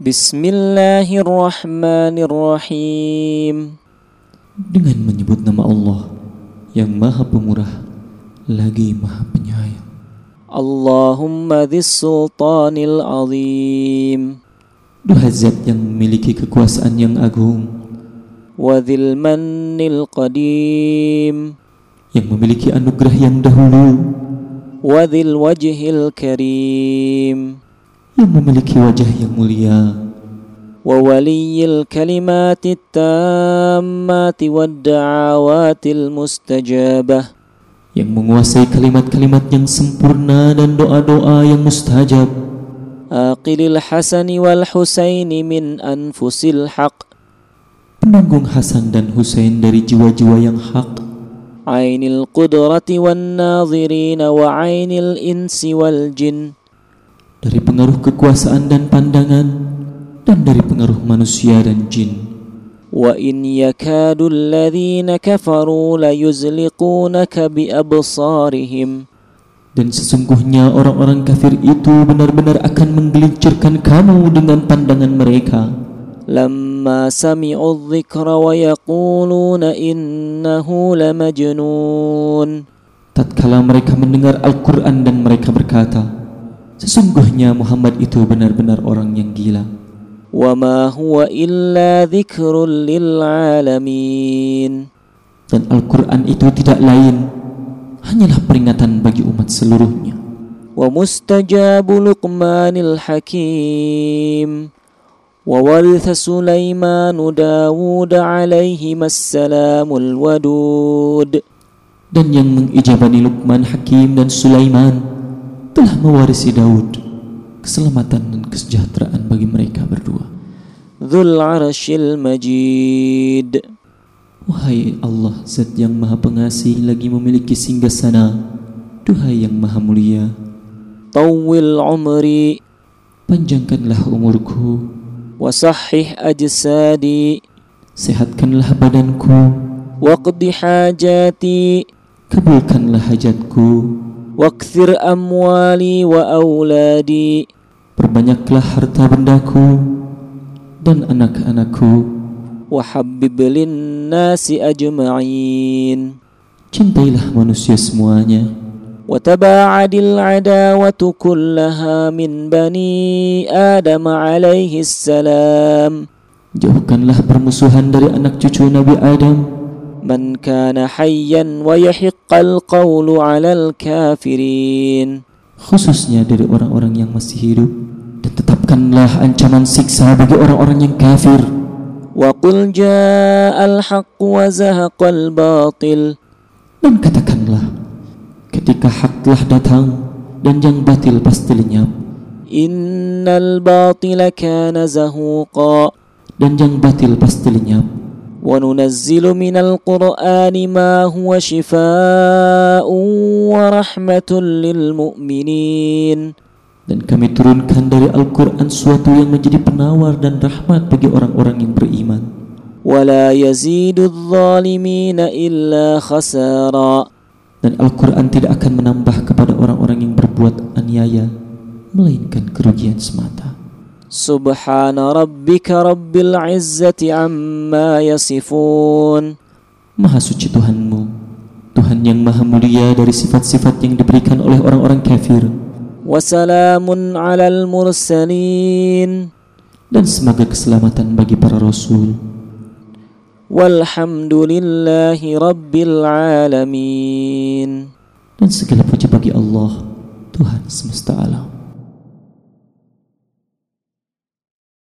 Bismillahirrahmanirrahim. Dengan menyebut nama Allah yang Maha Pemurah lagi Maha Penyayang. Allahumma dhis sultanil azim. Duha zat yang memiliki kekuasaan yang agung wa dhil mannil qadim. yang memiliki anugerah yang dahulu wa dhil wajhil karim yang memiliki wajah yang mulia وولي الكلمات التامات والدعوات المستجابة yang menguasai kalimat-kalimat yang sempurna dan doa-doa yang mustajab آقل الحسن والحسين من أنفس الحق penanggung Hasan dan Husain dari jiwa-jiwa yang hak عين القدرة والناظرين وعين الإنس والجن dari pengaruh kekuasaan dan pandangan dan dari pengaruh manusia dan jin وإن يكاد الذين كفروا ليزلقونك بأبصارهم dan sesungguhnya orang-orang kafir itu benar-benar akan menggelincirkan kamu dengan pandangan mereka لما سمعوا الذكر ويقولون إنه لمجنون tatkala mereka mendengar Al-Quran dan mereka berkata Sesungguhnya Muhammad itu benar-benar orang yang gila. وما هو إلا ذكر للعالمين Dan Al-Quran itu tidak lain, hanyalah peringatan bagi umat seluruhnya. ومستجاب لقمان الحكيم وورث سليمان داود عليهما السلام الودود Dan yang mengijabani Luqman Hakim dan Sulaiman telah mewarisi Daud keselamatan dan kesejahteraan bagi mereka berdua. Dhul Arshil Majid. Wahai Allah Zat yang Maha Pengasih lagi memiliki singgasana Duhai yang Maha Mulia. Tawil umri. Panjangkanlah umurku. Wasahih ajsadi. Sehatkanlah badanku. Waqdi hajati. Kabulkanlah hajatku Wakthir amwali wa awladi Perbanyaklah harta bendaku dan anak-anakku Wahabib nasi ajma'in Cintailah manusia semuanya وتباعد العداوة كلها من بني آدم عليه السلام Jauhkanlah permusuhan dari anak cucu Nabi Adam من كان حيا ويحق القول على الكافرين khususnya dari orang-orang yang masih hidup dan tetapkanlah ancaman siksa bagi orang-orang yang kafir وقل جاء الحق وزهق الباطل dan katakanlah ketika hak telah datang dan yang batil pasti lenyap إن الباطل كان زهوقا dan yang batil pasti lenyap وننزل من القرآن ما هو شفاء ورحمة للمؤمنين dan kami turunkan dari Al-Quran suatu yang menjadi penawar dan rahmat bagi orang-orang yang beriman ولا يزيد الظالمين إلا خسارا dan Al-Quran tidak akan menambah kepada orang-orang yang berbuat aniaya melainkan kerugian semata سبحان ربك رب العزة عما يصفون Maha suci Tuhanmu Tuhan yang maha mulia dari sifat-sifat yang diberikan oleh orang-orang kafir وسلام على المرسلين dan semoga keselamatan bagi para rasul والحمد لله رب العالمين dan segala puji bagi Allah Tuhan semesta alam